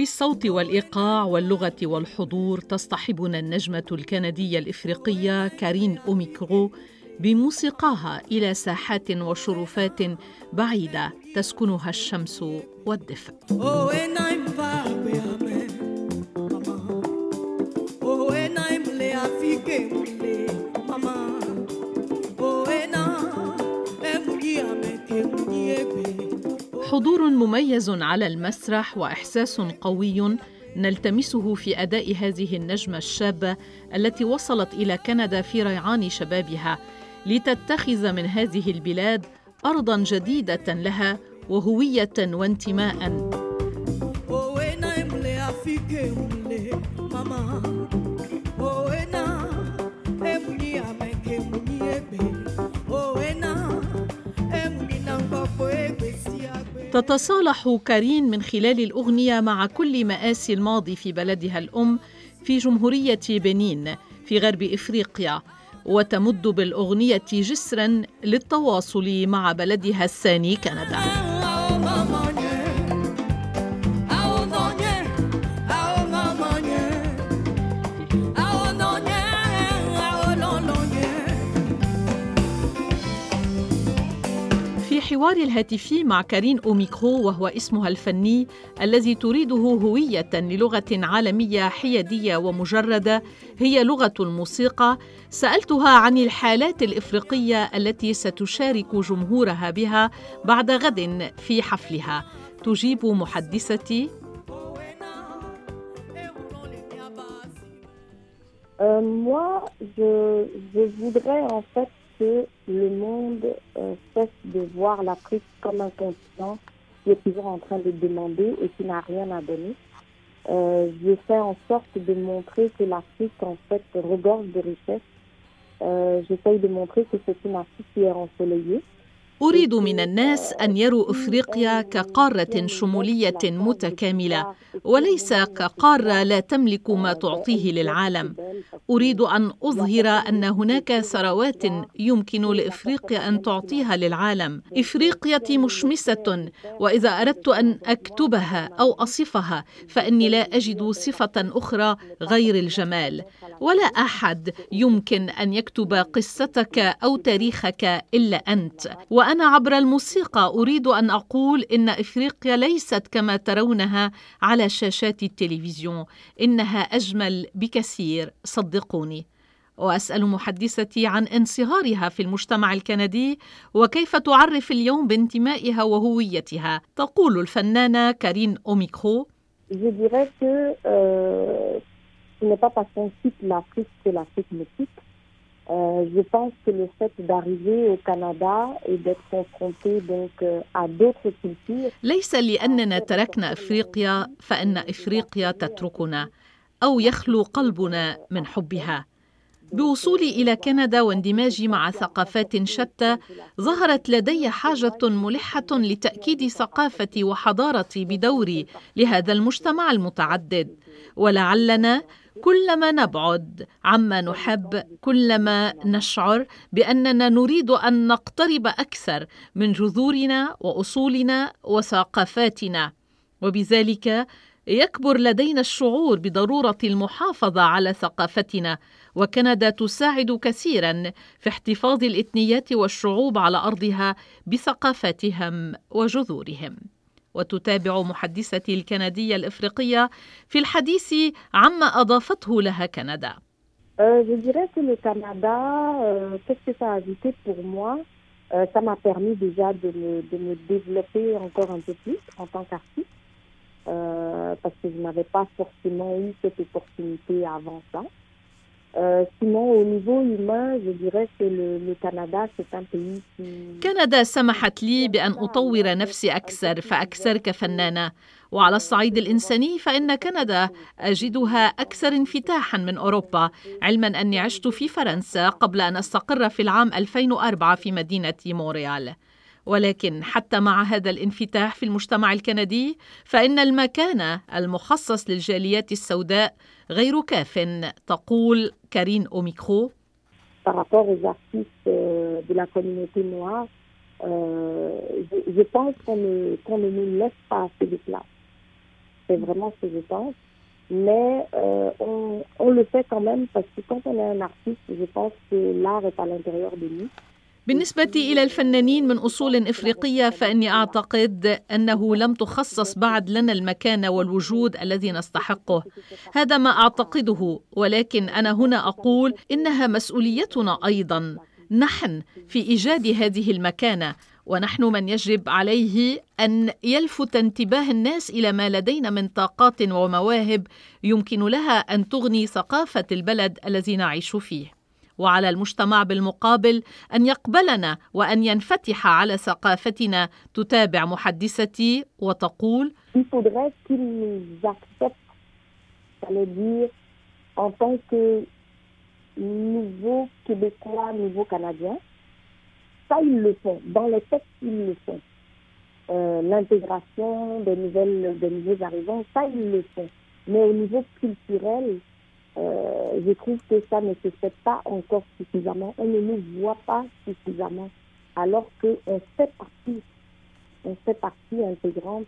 في الصوت والإيقاع واللغة والحضور تصطحبنا النجمة الكندية الإفريقية كارين أوميكرو بموسيقاها إلى ساحات وشرفات بعيدة تسكنها الشمس والدفء. حضور مميز على المسرح وإحساس قوي نلتمسه في أداء هذه النجمة الشابة التي وصلت إلى كندا في ريعان شبابها لتتخذ من هذه البلاد ارضا جديدة لها وهوية وانتماء. تتصالح كارين من خلال الأغنية مع كل مآسي الماضي في بلدها الأم في جمهورية بنين في غرب إفريقيا وتمد بالأغنية جسرا للتواصل مع بلدها الثاني كندا. الحوار الهاتفي مع كارين أوميكرو وهو اسمها الفني الذي تريده هوية للغة عالمية حيادية ومجردة هي لغة الموسيقى. سألتها عن الحالات الإفريقية التي ستشارك جمهورها بها بعد غد في حفلها. تجيب محدثتي. Euh, moi, je, je voudrais en fait que le monde euh, cesse de voir l'Afrique comme un continent qui est toujours en train de demander et qui n'a rien à donner. Euh, je fais en sorte de montrer que l'Afrique, en fait, regorge de richesses. Euh, J'essaye de montrer que c'est une Afrique qui est ensoleillée, أريد من الناس أن يروا إفريقيا كقارة شمولية متكاملة وليس كقارة لا تملك ما تعطيه للعالم. أريد أن أظهر أن هناك ثروات يمكن لإفريقيا أن تعطيها للعالم. إفريقيا مشمسة وإذا أردت أن أكتبها أو أصفها فإني لا أجد صفة أخرى غير الجمال. ولا أحد يمكن أن يكتب قصتك أو تاريخك إلا أنت. وأنا عبر الموسيقى أريد أن أقول إن إفريقيا ليست كما ترونها على شاشات التلفزيون إنها أجمل بكثير صدقوني. وأسأل محدثتي عن انصهارها في المجتمع الكندي وكيف تعرف اليوم بانتمائها وهويتها. تقول الفنانة كارين أوميكرو. Je dirais que euh. Euh, je pense que le fait d'arriver au Canada et d'être confronté donc euh, à d'autres cultures ليس لأننا تركنا أفريقيا فإن أفريقيا تتركنا أو يخلو قلبنا من حبها. بوصولي إلى كندا واندماجي مع ثقافات شتى ظهرت لدي حاجة ملحة لتأكيد ثقافتي وحضارتي بدوري لهذا المجتمع المتعدد. ولعلنا كلما نبعد عما نحب كلما نشعر بأننا نريد أن نقترب أكثر من جذورنا وأصولنا وثقافاتنا. وبذلك يكبر لدينا الشعور بضرورة المحافظة على ثقافتنا. وكندا تساعد كثيرا في احتفاظ الإثنيات والشعوب على أرضها بثقافاتهم وجذورهم. وتتابع محدثتي الكندية الإفريقية في الحديث عما أضافته لها كندا Euh, euh, euh, parce que je n'avais pas forcément eu cette opportunité avant ça. Sinon, au niveau humain, je dirais que le, le Canada, c'est un pays qui... كندا سمحت لي بأن أطور نفسي أكثر فأكثر كفنانة وعلى الصعيد الإنساني فإن كندا أجدها أكثر انفتاحا من أوروبا. علما أني عشت في فرنسا قبل أن أستقر في العام 2004 في مدينة مونريال. ولكن حتى مع هذا الانفتاح في المجتمع الكندي فإن المكان المخصص للجاليات السوداء غير كاف تقول كارين أوميكرو Par rapport aux artistes euh, de la communauté noire, euh, je, je, pense qu'on ne, qu ne nous laisse pas assez de place. C'est vraiment ce que je pense. Mais euh, on, on le fait quand même parce que quand on est un artiste, je pense que l'art est à l'intérieur de nous. بالنسبة إلى الفنانين من أصول إفريقية فإني أعتقد أنه لم تخصص بعد لنا المكان والوجود الذي نستحقه. هذا ما أعتقده ولكن أنا هنا أقول إنها مسؤوليتنا أيضا. نحن في إيجاد هذه المكانة ونحن من يجب عليه أن يلفت انتباه الناس إلى ما لدينا من طاقات ومواهب يمكن لها أن تغني ثقافة البلد الذي نعيش فيه. وعلى المجتمع بالمقابل ان يقبلنا وان ينفتح على ثقافتنا تتابع محدثتي وتقول ça, ils le font. Dans les textes, ils le font. Euh, L'intégration des nouvelles, des nouveaux arrivants, ça, ils le font. Mais au niveau culturel, euh, je trouve que ça ne se fait pas encore suffisamment. On ne nous voit pas suffisamment, alors qu'on fait partie, on fait partie intégrante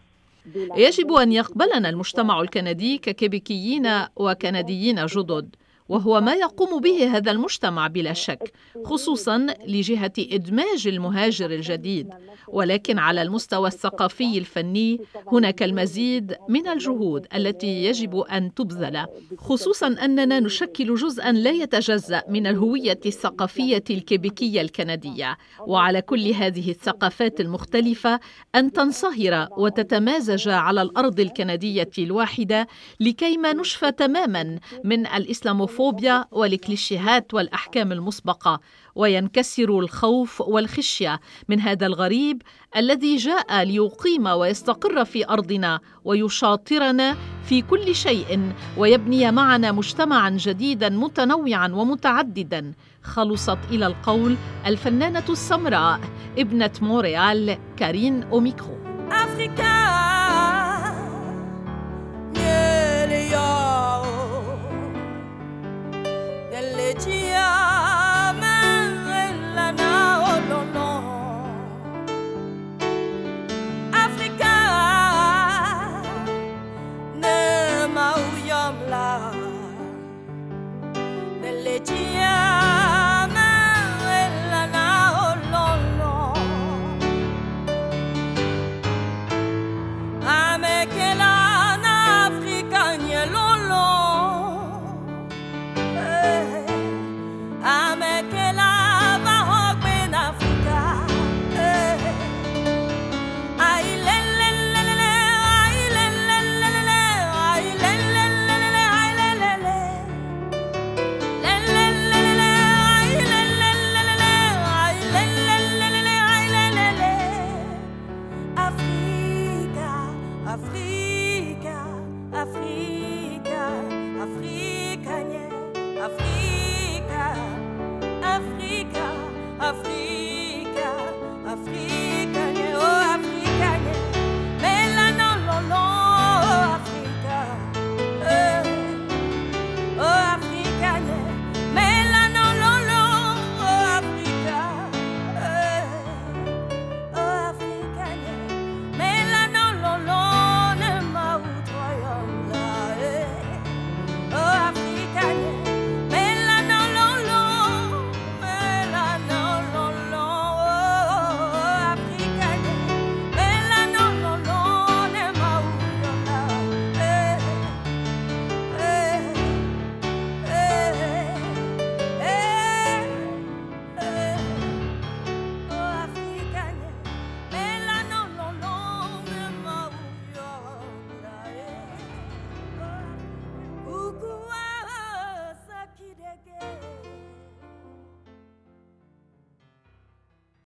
يجب أن يقبلنا المجتمع الكندي ككيبيكيين وكنديين جدد وهو ما يقوم به هذا المجتمع بلا شك خصوصا لجهة إدماج المهاجر الجديد. ولكن على المستوى الثقافي الفني هناك المزيد من الجهود التي يجب أن تبذل خصوصا أننا نشكل جزءا لا يتجزأ من الهوية الثقافية الكيبيكية الكندية. وعلى كل هذه الثقافات المختلفة أن تنصهر وتتمازج على الأرض الكندية الواحدة لكيما نشفى تماما من الإسلاموفوبيا الفوبيا والكليشيهات والأحكام المسبقة وينكسر الخوف والخشية من هذا الغريب الذي جاء ليقيم ويستقر في أرضنا ويشاطرنا في كل شيء ويبني معنا مجتمعا جديدا متنوعا ومتعددا. خلصت إلى القول الفنانة السمراء ابنة مونريال كارين أوميكرو. delle ciao